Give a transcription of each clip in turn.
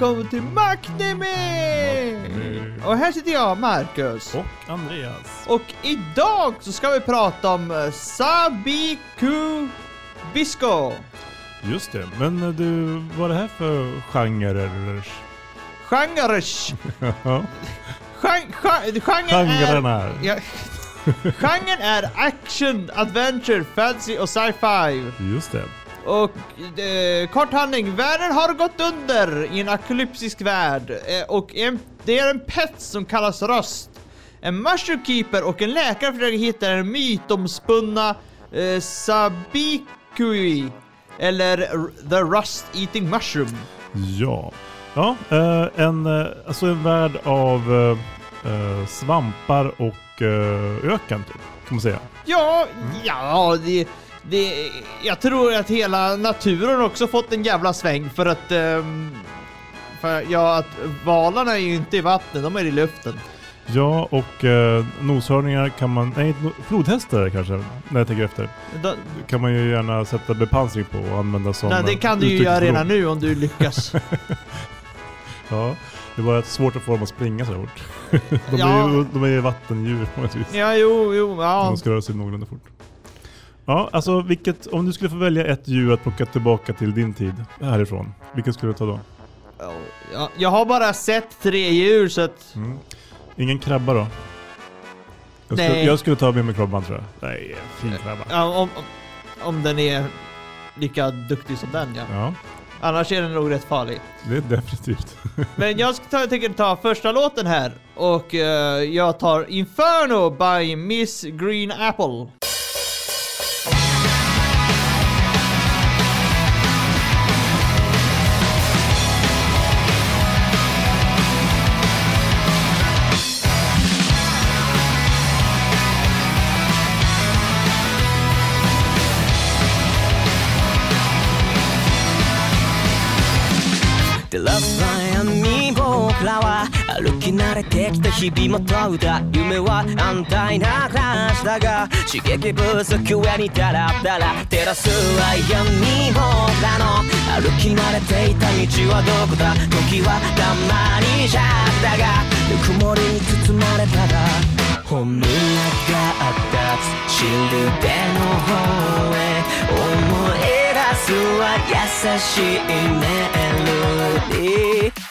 välkommen till Macknemi! Och här sitter jag, Marcus. Och Andreas. Och idag så ska vi prata om eh, Sabiku Bisco. Just det. Men eh, du, vad är det här för genre? Genres. Ja, Gen, gen, genren Genrerna. är... Ja, genren är action, adventure, fantasy och sci-fi. Just det. Och eh, kort handling, världen har gått under i en apokalyptisk värld. Eh, och en, det är en pet som kallas Röst. En mushroom keeper och en läkare försöker hitta den mytomspunna eh, Sabikui. Eller the Rust Eating Mushroom. Ja. Ja, eh, en, eh, alltså en värld av eh, eh, svampar och öken typ, kan man säga. Ja, ja, det, det... Jag tror att hela naturen också fått en jävla sväng för att... ehm, för, ja, att valarna är ju inte i vattnet, de är i luften. Ja, och eh, noshörningar kan man... Nej, flodhästar kanske, när jag tänker efter. De, Kan man ju gärna sätta bepansring på och använda som... nej, det kan du ju göra redan nu om du lyckas. Ja, det var svårt att få dem att springa så fort. De, Ja. är ju, de är ju vattendjur på något vis. ja, jo, jo, ja. De ska röra sig någorlunda fort. Ja, alltså vilket, om du skulle få välja ett djur att plocka tillbaka till din tid härifrån, vilket skulle du ta då? ja. Jag har bara sett tre djur så att... Mm. Ingen krabba då? Jag skulle, Nej. jag skulle ta med mig krabban tror jag. Nej, fin krabba. Ja, om, om, om den är lika duktig som den ja. Ja, Annars är den nog rätt farlig. det är definitivt. Men jag ska ta, tänker ta första låten här och eh, jag tar Inferno by Miss Green Apple. 歩き慣れてきた日々も問うた夢は安泰な暮らしだが刺激不足上にダラダラ照らすは闇僕らの歩き慣れていた道はどこだ？時はたまにじゃだがぬくもりに包まれた。ら本音が立つシルベの方へ思い出すは優しいメロディー。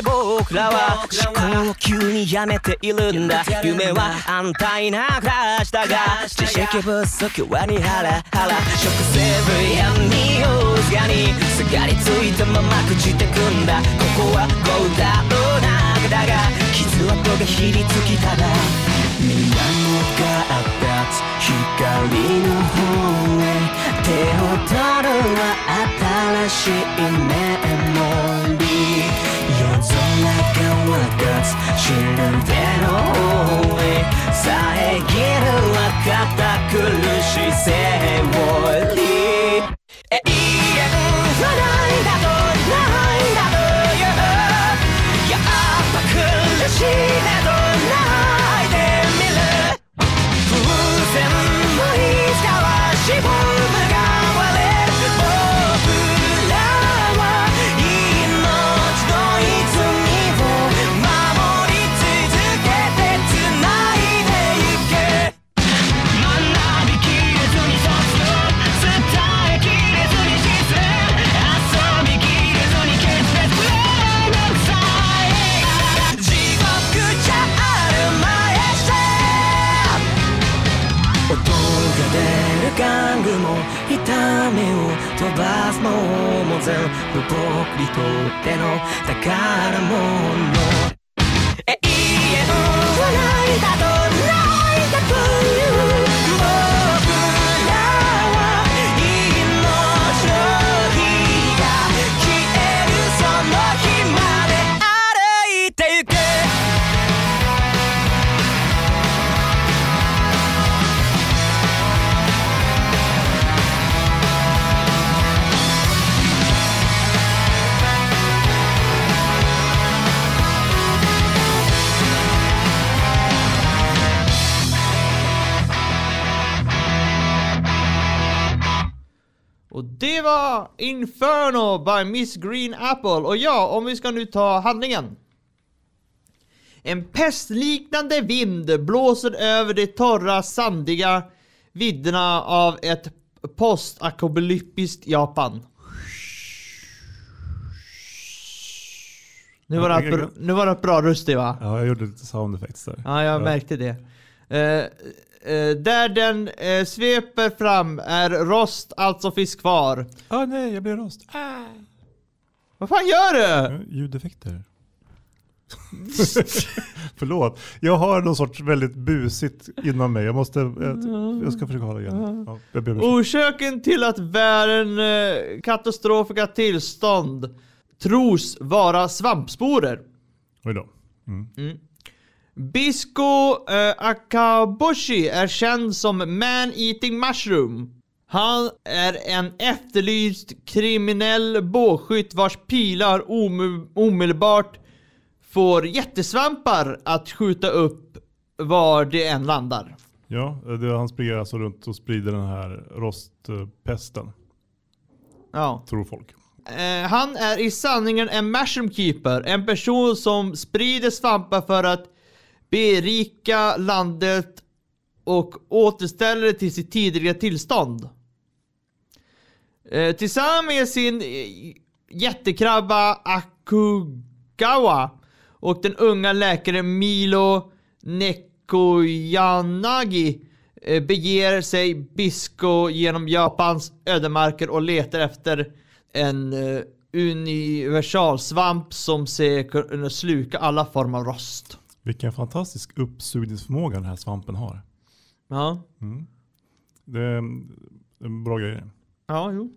僕らは思考を急にやめているんだ。夢は安泰な暮らしだが知識不足はにハラハラ。食せる闇をすがにすがりついたまま朽ちてくんだ。ここはゴーダの中だが傷跡がひりつきたら水面が立つ光の方へ。手を取るは新しいメモリー夜空が分かつシルベの方へ遮るは堅苦しいセオリー永遠はないだとないだという。やっぱ苦しいな。Det var Inferno by Miss Green Apple och ja, om vi ska nu ta handlingen. En pestliknande vind blåser över de torra, sandiga vidderna av ett postapokalyptiskt Japan. Nu var det, nu var det bra röst va? Ja, jag gjorde lite sound effects där. Ja, jag märkte det. Eh, eh, där den eh, sveper fram är rost, alltså finns kvar. Ah, nej, jag blev rost. Vad fan gör du? Ljudeffekter. Förlåt. Jag har någon sorts väldigt busigt inom mig. Jag måste... Jag, jag ska försöka hålla igen. Ja, jag ber. Orsaken till att världen eh, katastrofiska tillstånd tros vara svampsporer. Oj då. Mm. Bisko eh, Akaboshi är känd som Man-Eating Mushroom. Han är en efterlyst kriminell bågskytt vars pilar ome- omedelbart får jättesvampar att skjuta upp var det än landar. Ja, det, han springer alltså runt och sprider den här rostpesten, Ja. tror folk. Eh, han är i sanningen en mushroom keeper, en person som sprider svampar för att berika landet och återställa det till sitt tidigare tillstånd. Eh, tillsammans med sin eh, jättekrabba Akugawa och den unga läkaren Milo Nekoyanagi eh, beger sig Bisko genom Japans ödemarker och letar efter en eh, universalsvamp som ser kunna sluka alla former av rost. Vilken fantastisk uppsugningsförmåga den här svampen har. Ja, Det är en bra grej. ja, jo.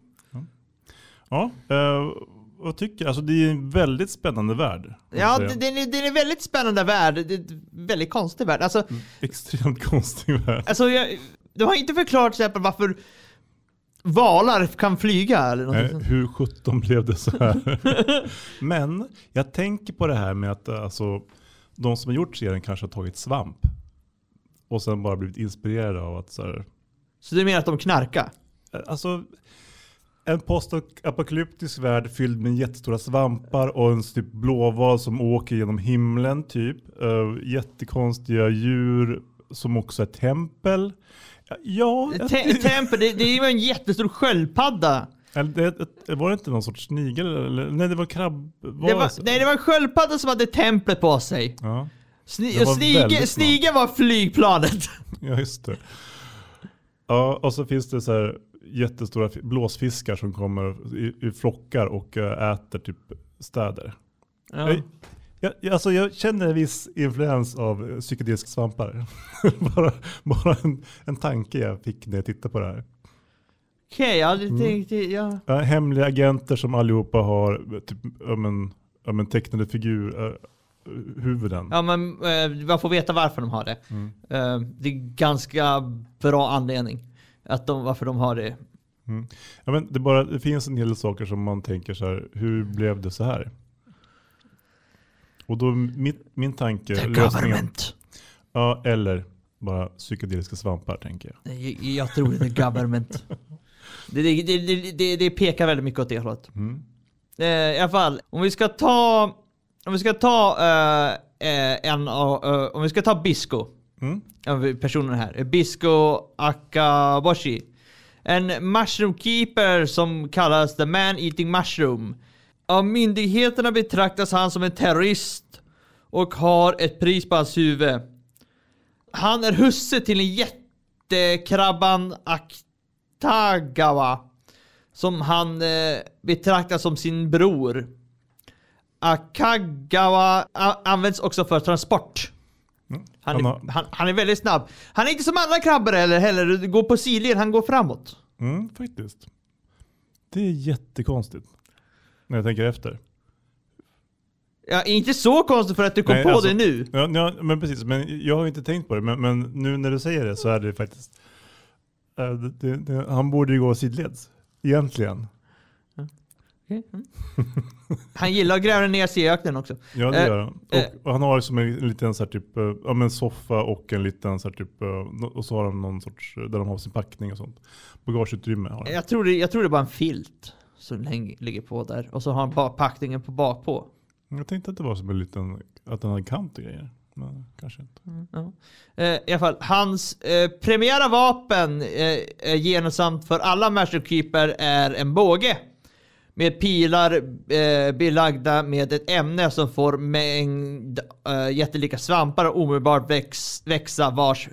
Ja, eh, vad tycker Alltså det är en väldigt spännande värld. Ja, det, det, är- det är en väldigt spännande värld. Det är en väldigt konstig värld. Alltså, Extremt konstig värld. alltså jag, de har inte förklarat till exempel varför valar kan flyga eller något Nej, hur sjutton blev det så här? Men jag tänker på det här med att alltså, de som har gjort serien kanske har tagit svamp. Och sen bara blivit inspirerade av att så här, Så du menar att de knarkar? eh, alltså en postapokalyptisk värld fylld med jättestora svampar och en typ blåval som åker genom himlen typ. Uh, jättekonstiga djur som också är tempel. Ja, Te- Tempel, det, det är ju en jättestor sköldpadda. Eller var det inte någon sorts snigel? Eller, nej, det var krabb. Var Det var, nej, det var en sköldpadda som hade templet på sig. Ja. Sni, var väldigt Stige var flygplanet. Ja, just det. Ja, och så finns det så här jättestora fi- blåsfiskar som kommer i, i flockar och eh, äter typ städer. Ja. Jag, jag, alltså jag känner en viss influens av psykedeliska svampar. bara bara en, en tanke jag fick när jag tittade på det här. Okej, jag hade Mm. tänkt, ja. Ja, hemliga agenter som allihopa har typ, ja, men, ja, men tecknade figur, äh, huvuden. Ja men eh, man får veta varför de har det. Mm. Eh, det är ganska bra anledning. Att de, varför de har det. Ja, men det, bara, det finns en del saker som man tänker så här, hur blev det så här? Och då mitt, min tanke, The government. ja, eller bara psykedeliska svampar tänker jag. Jag, jag tror det är government. det, det, det, det, pekar väldigt mycket åt det hållet. Mm. Eh, I alla fall, om vi ska ta... Om vi ska ta eh, en av... eh, om vi ska ta Bisco. Mm. personen här. Bisco Akaboshi. En mushroom keeper som kallas the man eating mushroom. Av myndigheterna betraktas han som en terrorist och har ett pris på hans huvud. Han är husse till en jättekrabban Aktagawa som han eh, betraktar som sin bror. Akagawa används också för transport. Han Han är, han, han är väldigt snabb. Han är inte som andra krabbor heller, heller. går på sidled, han går framåt. Mm, faktiskt. Det är jättekonstigt. När jag tänker efter. Ja, inte så konstigt för att du kom Nej, på alltså- det nu. Ja, ja, men precis. Men jag har inte tänkt på det. Men, men nu när du säger det så är det faktiskt. Äh, Det, det, han borde ju gå sidleds. Egentligen. Mm. Han gillar att gräva ner sig i öknen också. Ja det Eh, gör han. eh. Och, och han har som en liten så typ, eh, ja, men soffa och en liten så typ, eh, och så har han någon sorts, eh, där de har sin packning och sånt. Bagageutrymme har han. Jag tror, det, jag tror det är bara en filt som ligger på där. Och så har han bara packningen på bakpå. Jag tänkte att det var som en liten, att den hade kant och grejer. Men kanske inte. Ja. Eh, I alla fall, hans eh, premiära vapen eh, är gemensamt för alla Master Keeper är en båge. Med pilar eh, belagda med ett ämne som får mängd eh, jättelika svampar och omedelbart väx, växa vars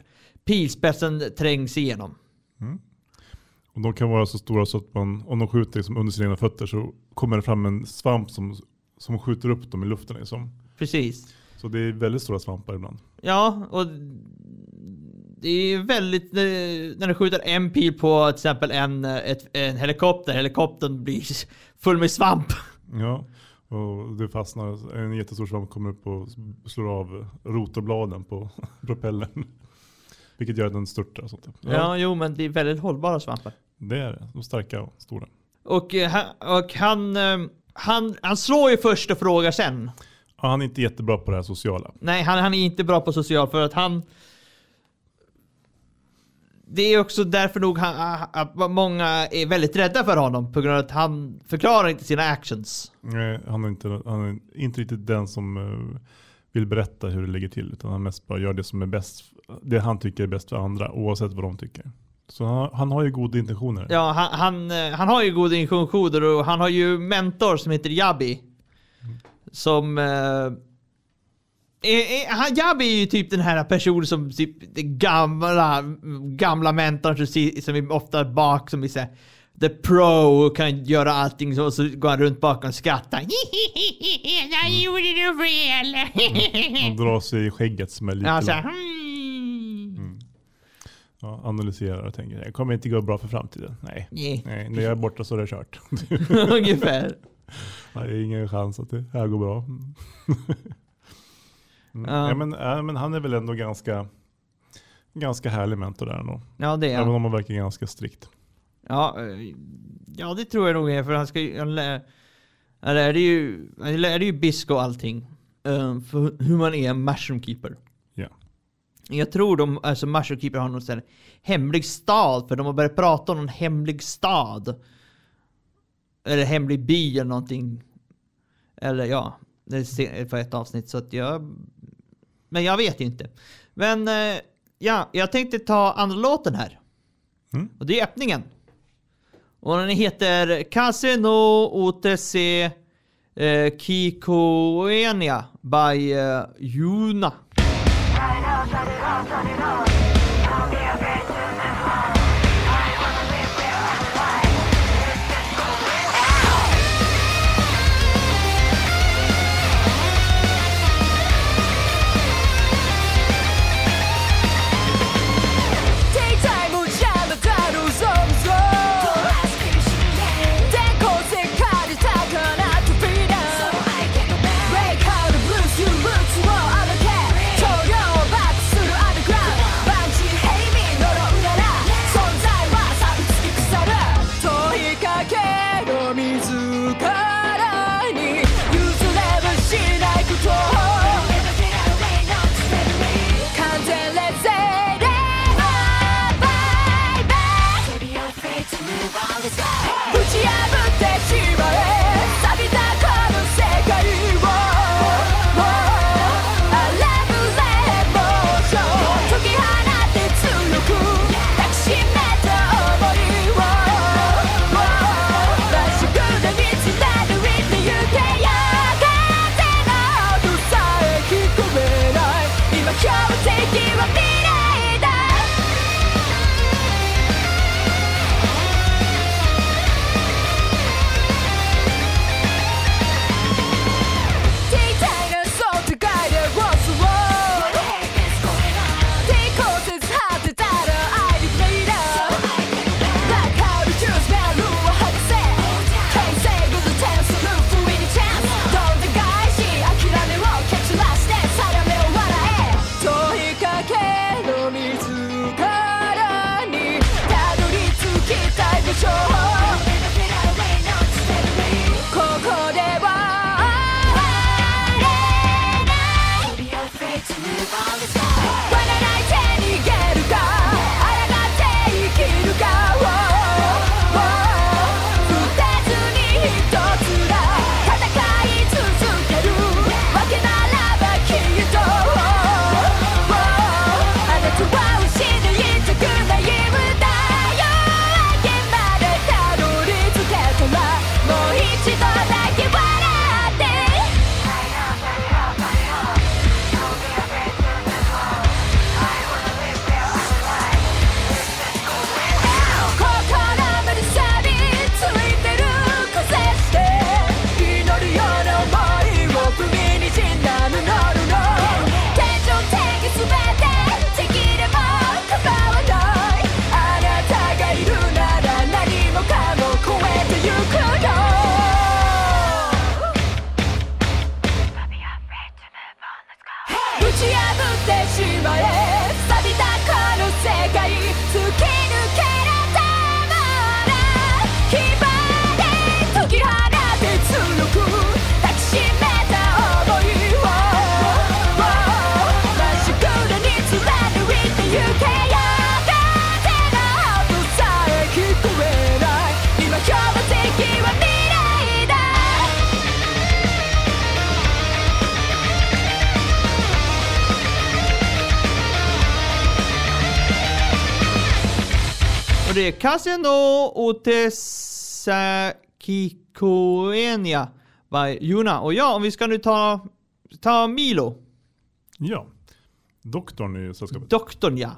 pilspetsen trängs igenom. Och de kan vara så stora så att man, om de skjuter liksom under sina egna fötter så kommer det fram en svamp som, som skjuter upp dem i luften. Liksom. Precis. Så det är väldigt stora svampar ibland. Ja, och det är väldigt, när du skjuter en pil på till exempel en, ett, en helikopter, helikoptern blir full med svamp. Ja, och det fastnar, en jättestor svamp kommer upp och slår av rotorbladen på propellern. Vilket gör att den störtar och sånt där. Ja. jo men det är väldigt hållbara svampar. Det är det. De starka och stora. Och, eh, han- och han, eh, han, han slår ju först och frågar sen. Han är inte jättebra på det här sociala. Nej, han, han är inte bra på social för att han... Det är också därför nog han, att många är väldigt rädda för honom på grund av att han förklarar inte sina actions. Nej, Han är inte, han är inte riktigt den som eh, vill berätta hur det ligger till. Utan han mest bara gör det som är bäst, det han tycker är bäst för andra oavsett vad de tycker. Så han, han har ju goda intentioner. Ja, han, han, eh, han har ju goda intentioner och han har ju mentor som heter Yabi. Som... Eh, är, är, han, Yabi är ju typ den här personen som typ den gamla, gamla mentorn som, som är ofta bak som är såhär The pro och kan göra allting så, och så går han runt bakom och skrattar. Jag gjorde det fel! Han drar sig i skägget som är lite Ja, så här, hmm. ja, analyserar och tänker det kommer inte gå bra för framtiden. Nej, Nej, Nej när jag är borta så är det kört. ungefär. Det är ingen chans att det här går bra. Mm. Mm. Ja. Men, ja, men han är väl ändå ganska, ganska härlig mentor där ändå. Ja, det är Även om han verkar ganska strikt. Ja, eh, ja det tror jag nog är för han ska ju... Han lär, han lärde ju, han lärde ju Bisco allting. eh, för hur man är en mushroom keeper. Ja. Jag tror de, alltså mushroom keeper har någon sån hemlig stad, för de har börjat prata om någon hemlig stad. Eller hemlig by eller någonting. Eller ja, det ser på ett avsnitt så att jag... Men jag vet inte. Men eh, ja, jag tänkte ta andra låten här. Mm. Och det är öppningen. Och den heter Casino OTC eh, Kikoenia by eh, Juna. Och det är Casino Otesakikoenia by Juna. Och ja, om vi ska nu ta, ta Milo. Ja. Doktorn i sällskapet. Doktorn ja.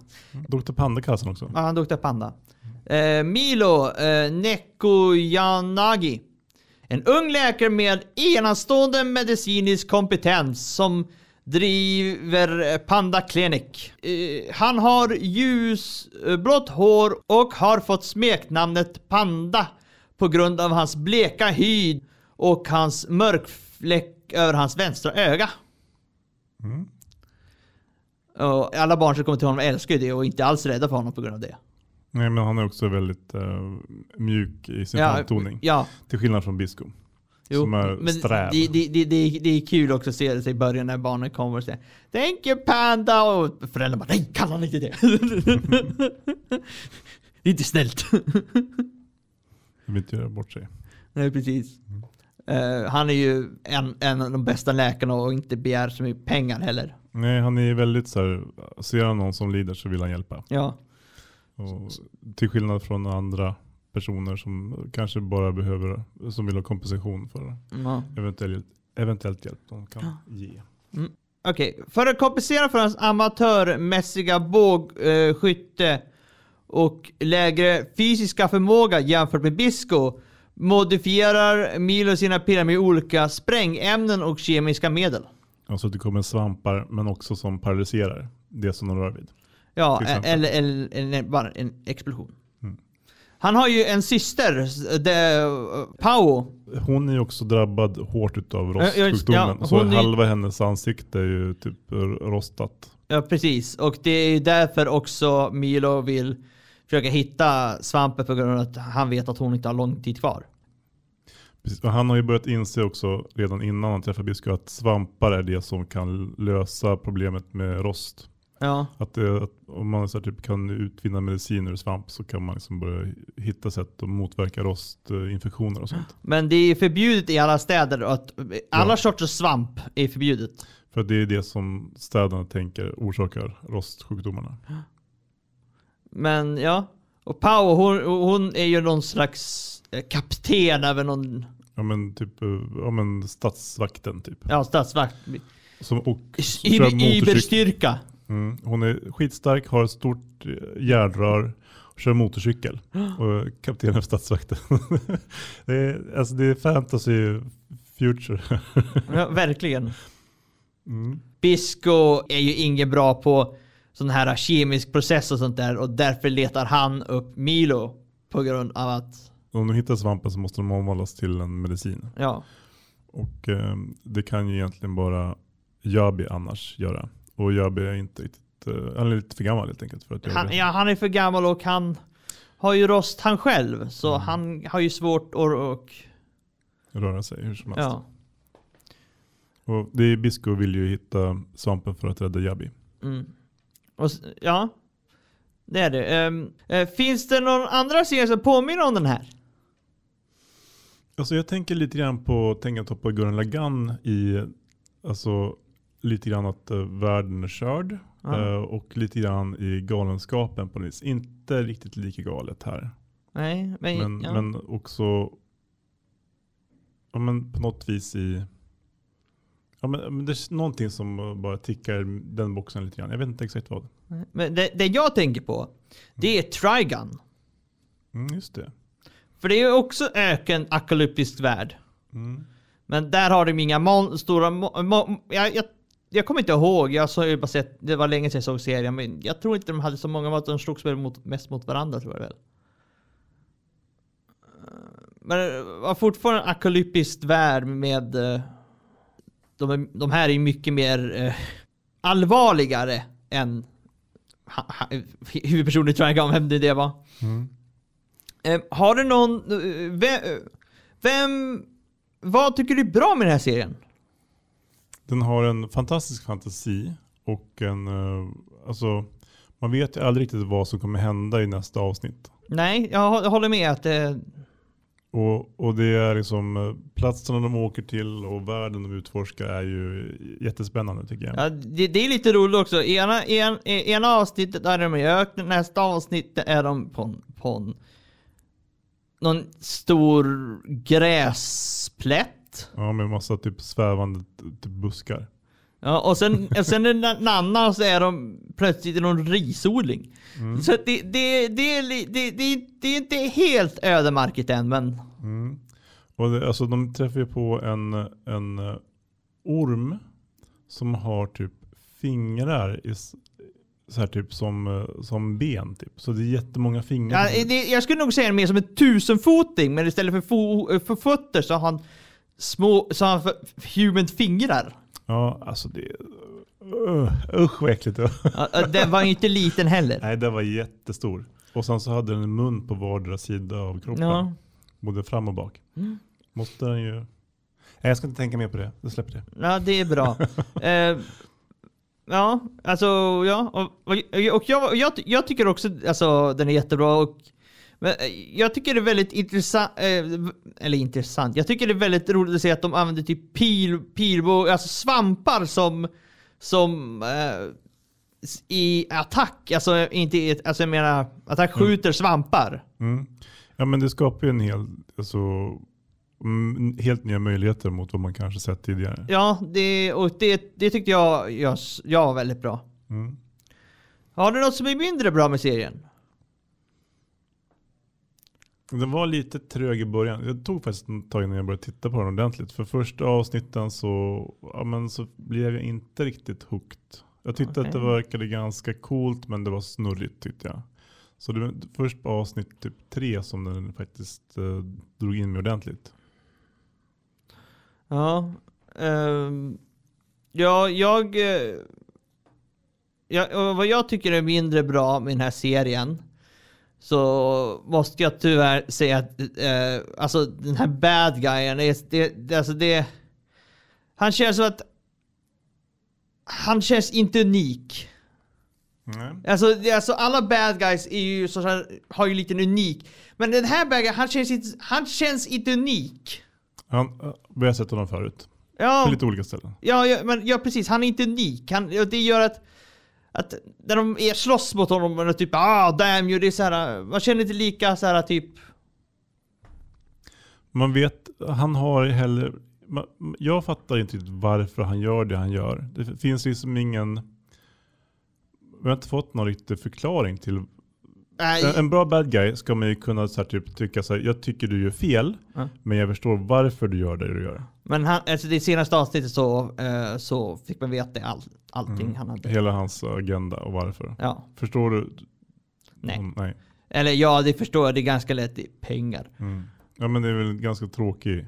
Doktor Panda kallas han också. Ja, han Dr. Panda. Eh, Milo eh, Nekoyanagi. En ung läkare med enastående medicinsk kompetens som driver Panda Clinic. Eh, han har ljusblått hår och har fått smeknamnet Panda på grund av hans bleka hy och hans mörkfläck över hans vänstra öga. Och alla barn som kommer till honom älskar ju det och är inte alls rädda för honom på grund av det. Nej, men han är också väldigt eh, mjuk i sin framtoning. Ja, Till skillnad från Bisco. Jo, Som är men sträv. det, det, det, det, det är kul också att se det i början när barnen kommer och säger Thank you panda och föräldrarna bara nej, kalla han inte det. det är inte snällt. De vill inte göra bort sig. nej, precis. Eh, han är ju en, en av de bästa läkarna och inte begär så mycket pengar heller. Nej, han är väldigt så här, ser han någon som lider så vill han hjälpa. Ja, Och till skillnad från andra personer som kanske bara behöver, som vill ha kompensation för ja. eventuellt, eventuellt hjälp de kan ge. Okej, för att kompensera för hans amatörmässiga bågskytte och lägre fysiska förmåga jämfört med Bisco modifierar Milo sina piller med olika sprängämnen och kemiska medel. Alltså det kommer svampar men också som paralyserar det som de rör vid. Ja, eller, eller, eller bara en explosion. Han har ju en syster, de, Pao. Hon är ju också drabbad hårt utav rostsjukdomen. ja, så är- halva hennes ansikte är ju typ rostat. Ja, precis. Och det är därför också Milo vill försöka hitta svampen på grund av att han vet att hon inte har lång tid kvar. Precis. Han har ju börjat inse också redan innan han träffade Bisco att svampar är det som kan lösa problemet med rost. Ja. Att, att om man så typ kan utvinna medicin ur svamp så kan man liksom börja hitta sätt att motverka rostinfektioner och sånt. Men det är förbjudet i alla städer att alla Ja. sorters svamp är förbjudet. För det är det som städerna tänker orsakar rostsjukdomarna. Men ja. Och Pao, hon, hon är ju någon slags eh, kapten över någon Ja men typ eh, ja, men stadsvakten typ. ja, statsvakt. Som, och I- motorcykel. Iberstyrka. Mm. Hon är skitstark, har ett stort eh, järnrör och kör motorcykel. Och är kapten för stadsvakten. det, är, alltså det är fantasy future. Ja, verkligen. Mm. Bisco är ju ingen bra på sån här kemisk process och sånt där och därför letar han upp Milo på grund av att, Om de hittar svampen så måste de omvandlas till en medicin. ja. Och eh, det kan ju egentligen bara Jabi annars göra. Och Jabi är inte riktigt, eh, han är lite för gammal helt enkelt för att Han, det. ja, han är för gammal och han har ju rost han själv så han har ju svårt att och, Röra sig hur som helst. ja. Och det är Bisco vill ju hitta svampen för att rädda Jabi. Mm. Och, ja, det är det. Ehm, eh, finns det någon andra serie som påminner om den här? Alltså jag tänker lite grann på Tengatoppa och Gurren Lagann i, alltså lite grann att uh, världen är körd. Eh, och lite grann i galenskapen på något vis. Inte riktigt lika galet här. Nej, men, Men, ja. men också ja, men på något vis i Ja, men, det är någonting som uh, bara tickar den boxen lite grann. Jag vet inte exakt vad. men det, det jag tänker på, det är Trigun. Mm, just det. För det är ju också öken apokalyptisk värld. Mm. Men där har de inga mon- stora... Mo- mo- jag, jag, jag kommer inte ihåg, jag har ju bara sett, det var länge sedan jag såg serien, men jag tror inte de hade så många, de slogs väl mot, mest mot varandra tror jag väl. Men det var fortfarande en apokalyptisk värld med... eh, De, de här är ju mycket mer... eh, allvarligare än huvudpersonen i Triangle, vem det det var. Mm. Eh, har du någon... Vem, vem... Vad tycker du är bra med den här serien? Den har en fantastisk fantasi och en, eh, alltså man vet ju aldrig riktigt vad som kommer hända i nästa avsnitt. Nej, jag hå- jag håller med att det... Och, och det är liksom eh, platserna de åker till och världen de utforskar är ju jättespännande tycker jag. Ja, det, det är lite roligt också. Ena, en, ena avsnittet är de i öknen, nästa avsnitt är de på, en- på en, någon stor gräsplätt. Ja, med massa typ svävande typ buskar. Ja, och sen, och sen en annan så är de plötsligt i någon risodling. Så att det, det, det, det, är inte helt ödemarket än, men Mm. Och det, alltså de träffar ju på en, en eh, orm som har typ fingrar i, så här typ som, eh, som ben typ. Så det är jättemånga fingrar. ja, det, jag skulle nog säga mer som en tusenfoting, men istället för, fo, för fötter så har han små, så han för, human fingrar. Ja, alltså det uh, Usch vad äckligt det var. Den var ju inte liten heller. Nej, den var jättestor. Och sen så hade den en mun på vardera sida av kroppen. Ja. Både fram och bak. Mm. Måste den ju... Nej, jag ska inte tänka mer på det. Jag släpper det. Ja, det är bra. eh, ja, alltså ja. Och, och, jag, jag, jag tycker också alltså den är jättebra. Och, men eh, jag tycker det är väldigt intressant, eh, eller intressant, jag tycker det är väldigt roligt att se att de använder typ pil, pilbåge, alltså svampar som, som eh, i attack, alltså inte i, alltså jag menar, attack skjuter svampar. Mm. Ja, men det skapar ju en hel... Alltså, mm, helt nya möjligheter mot vad man kanske sett tidigare. Ja, det, och det, det tyckte jag, jag, jag var väldigt bra. Mm. Har du något som är mindre bra med serien? Den var lite trög i början. Jag tog faktiskt ett tag innan jag började titta på den ordentligt. För första avsnitten så, ja, men så blev jag inte riktigt hooked. Jag tyckte att det verkade ganska coolt men det var snurrigt tyckte jag. Så det var först på avsnitt typ tre som den faktiskt eh, drog in mig ordentligt. Ja. ehm, ja, jag... eh, ja, och vad jag tycker är mindre bra med den här serien så måste jag tyvärr säga att eh, alltså den här bad guyen, är, det, det, alltså det... Han känns som att... Han känns inte unik. Nej. Alltså, det, alltså alla bad guys är ju så här, har ju lite unik. Men den här bad guyen, han känns inte, han känns inte unik. Han, eh, vi har sett honom förut. Ja, På lite olika ställen. Ja, ja, men ja, precis. Han är inte unik. Han, det gör att, att när de är slåss mot honom, och typ ah damn you, det är så här, man känner inte lika så här typ... Man vet, han har heller, man- jag fattar inte varför han gör det han gör. Det finns liksom ingen, vi har inte fått någon riktig förklaring till. En, en bra bad guy ska man ju kunna så här, typ, tycka så här, jag tycker du gör fel, Ja. men jag förstår varför du gör det du gör. Men han, alltså det senaste avsnittet så, eh, så fick man veta all, allting han hade. Hela hans agenda och varför. Ja, Förstår du? nej. Mm, nej. Eller ja, det förstår jag. Det är ganska lätt. Det är pengar. Mm. Ja men det är väl ganska tråkig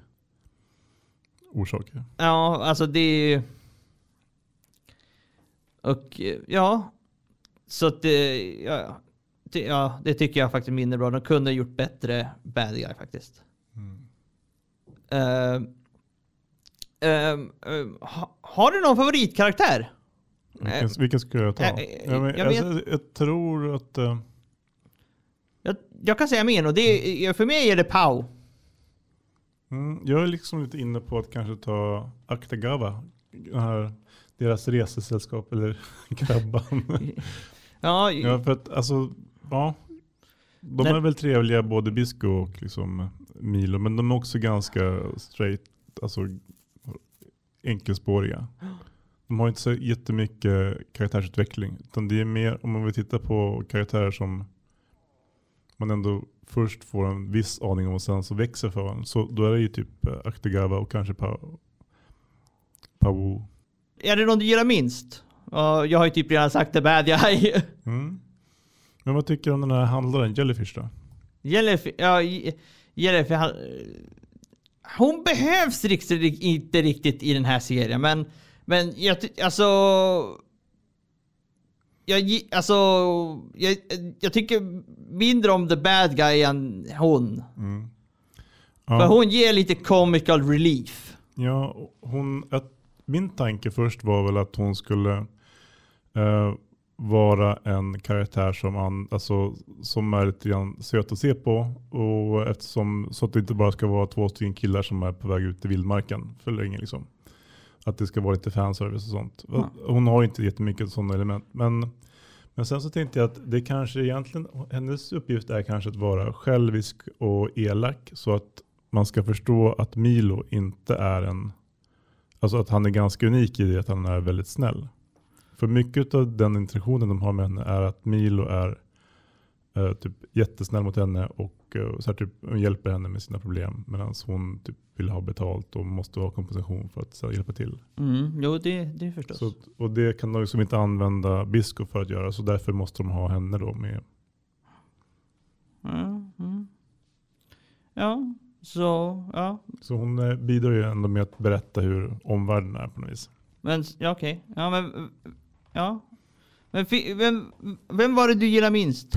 orsak. Ja, alltså det är... Och ja. Så att det, ja, det, ja, det tycker jag faktiskt är mindre bra. De kunde ha gjort bättre bad guy faktiskt. Ehm, ha, har du någon favoritkaraktär? Vilken, vilken ska jag ta? Eh, eh, Ja, men, jag vet- alltså, jag tror att... eh, Jag, jag kan säga min och det är, för mig är det Pau. Mm, jag är liksom lite inne på att kanske ta Akutagawa. Den här, deras resesällskap eller grabban. Ja, ja, för att alltså, ja. De är väl trevliga både Bisco och liksom Milo. Men de är också ganska straight, alltså enkelspåriga. De har inte så jättemycket karaktärsutveckling. Utan det är mer om man vill titta på karaktärer som man ändå först får en viss aning om och sen så växer för en. Så då är det ju typ eh, Akutagawa och kanske Pao. Pao. är det någon du gillar minst? Ja, jag har ju typ redan sagt det bad guy. Mm. Men vad tycker du om den här handlaren Jellyfish då? Jellyfish, ja, Je- Jellyfish, hon behövs riktigt, inte riktigt i den här serien, men, men jag alltså, jag, alltså, jag, jag tycker mindre om the bad guy än hon. För Ja. hon ger lite comical relief. Ja, hon, att, min tanke först var väl att hon skulle eh, vara en karaktär som, an, alltså, som är lite grann söt att se på. Och eftersom, så att det inte bara ska vara två stycken killar som är på väg ut i vildmarken för länge. Liksom. Att det ska vara lite fanservice och sånt. Ja. Hon har inte jättemycket sådana element. Men, men sen så tänkte jag att det kanske egentligen, hennes uppgift är kanske att vara självisk och elak. Så att man ska förstå att Milo inte är en, alltså att han är ganska unik i det att han är väldigt snäll. För mycket av den interaktionen de har med henne är att Milo är eh, typ jättesnäll mot henne och eh, så här, typ, hjälper henne med sina problem. Medan hon typ vill ha betalt och måste ha kompensation för att här, hjälpa till. Mm, jo, det, det förstås. Så, och det kan de liksom inte använda Bisco för att göra. Så därför måste de ha henne då med. Mm, mm. Ja, så, ja. Så hon eh, bidrar ju ändå med att berätta hur omvärlden är på något vis. Men, ja okej. Ja, men, ja. Men vem, vem var det du gillar minst?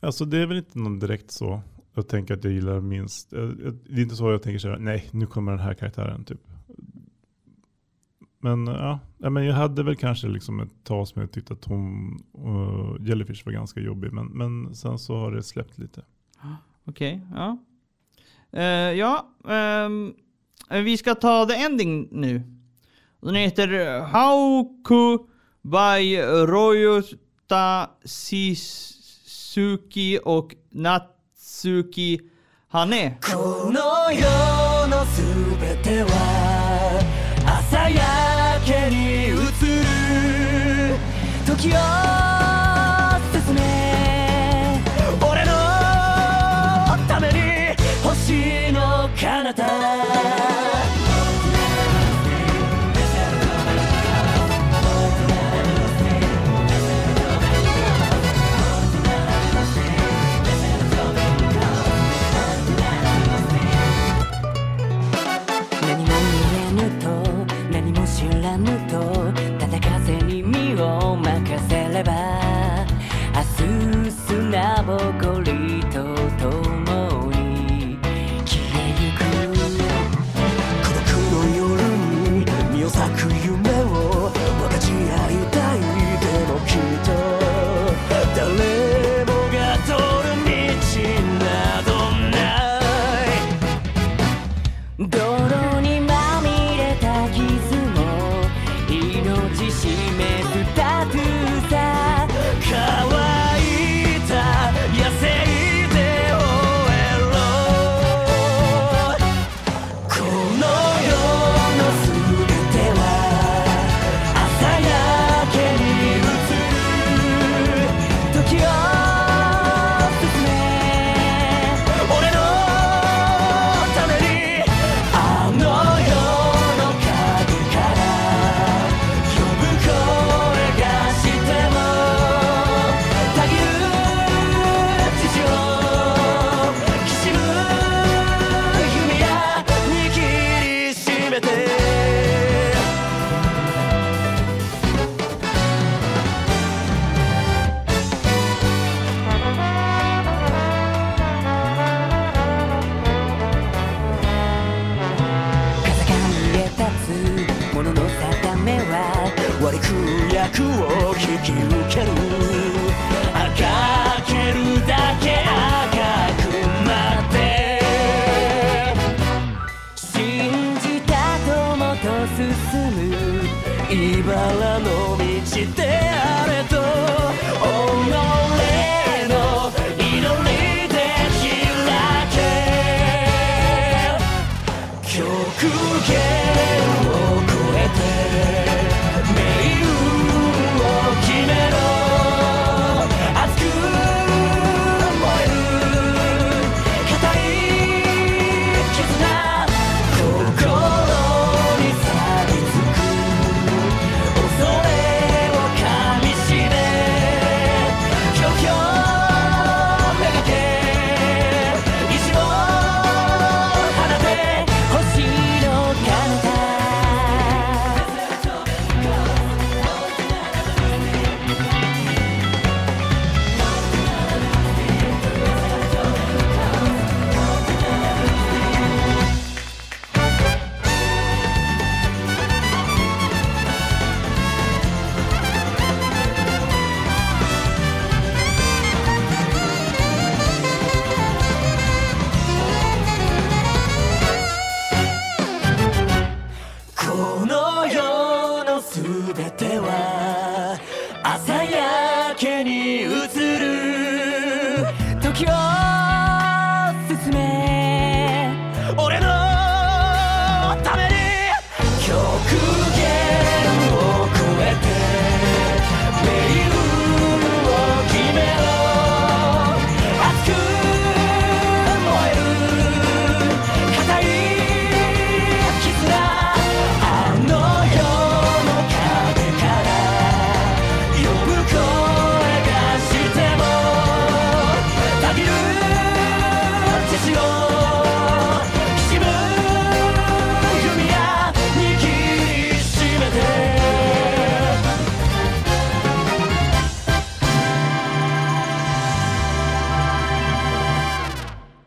Alltså det är väl inte någon direkt så. Jag tänker att jag gillar minst. Jag- jag- Det är inte så jag tänker så här, nej nu kommer den här karaktären typ. Men ja, ja, men jag hade väl kanske liksom ett tag som jag tyckte att hon, uh, Jellyfish var ganska jobbig. Men, men sen så har det släppt lite. Okej, ja. Eh, ja, ehm, vi ska ta the ending nu. Den heter Hauku by Royota Sisuki och Natsuki Hane. この世のすべては目は割り食う役を引き受ける。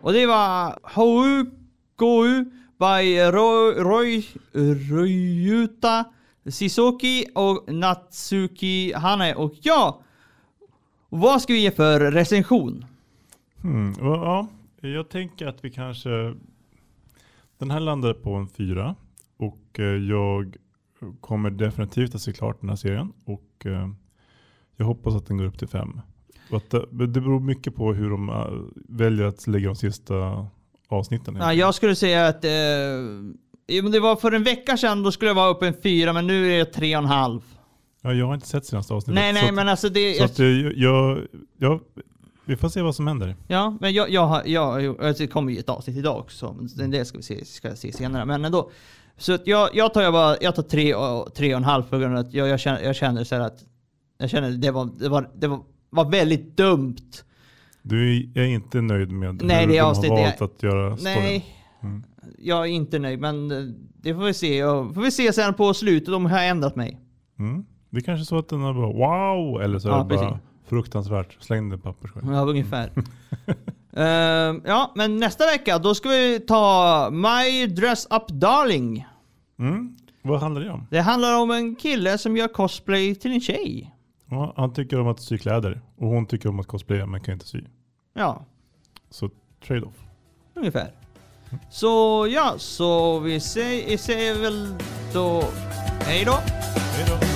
Och det var Houkou by Roy, Roy, Ryuta Sisoki och Natsuki Hane. Hmm, och jag. vad ska vi ge för recension? Hmm, ja, jag tänker att vi kanske... Den här landar på en fyra. Och eh, jag kommer definitivt att se klart den här serien. Och eh, jag hoppas att den går upp till fem. Att det, det beror mycket på hur de eh, väljer att lägga de sista avsnitten. Ja, jag skulle säga att eh, det var för en vecka sedan, då skulle jag vara uppe en fyra, men nu är det tre och en halv. Ja, jag har inte sett senaste avsnittet. Nej, nej, att, men alltså det... så att eh, jag, jag, vi får se vad som händer. Ja, men jag, jag, jag, jag, alltså det kommer ju ett avsnitt idag också, men det ska vi se, ska jag se senare. Men ändå. Så att jag, jag tar jag bara, jag tar tre och, tre och en halv på grund av att jag, jag, känner, jag känner så här att, jag känner det var, det var, det var, var väldigt dumt. Du är inte nöjd med Nej, hur det de har valt att göra storyn? Nej, Mm. jag är inte nöjd, men eh, det får vi se. Får vi se sen på slutet om jag har ändrat mig. Mm. Det är kanske så att den är bara wow, eller så är Ja, det bara precis. fruktansvärt. Släng den papperskorgen. Ja, ungefär. Ehm, ja, men nästa vecka då ska vi ta My Dress Up Darling. Mm. Vad handlar det om? Det handlar om en kille som gör cosplay till en tjej. Ja, han tycker om att sy kläder och hon tycker om att cosplaya men kan inte sy. Ja, Så trade-off. ungefär. Så ja, så vi säger, säger väl då hej då. Hej då!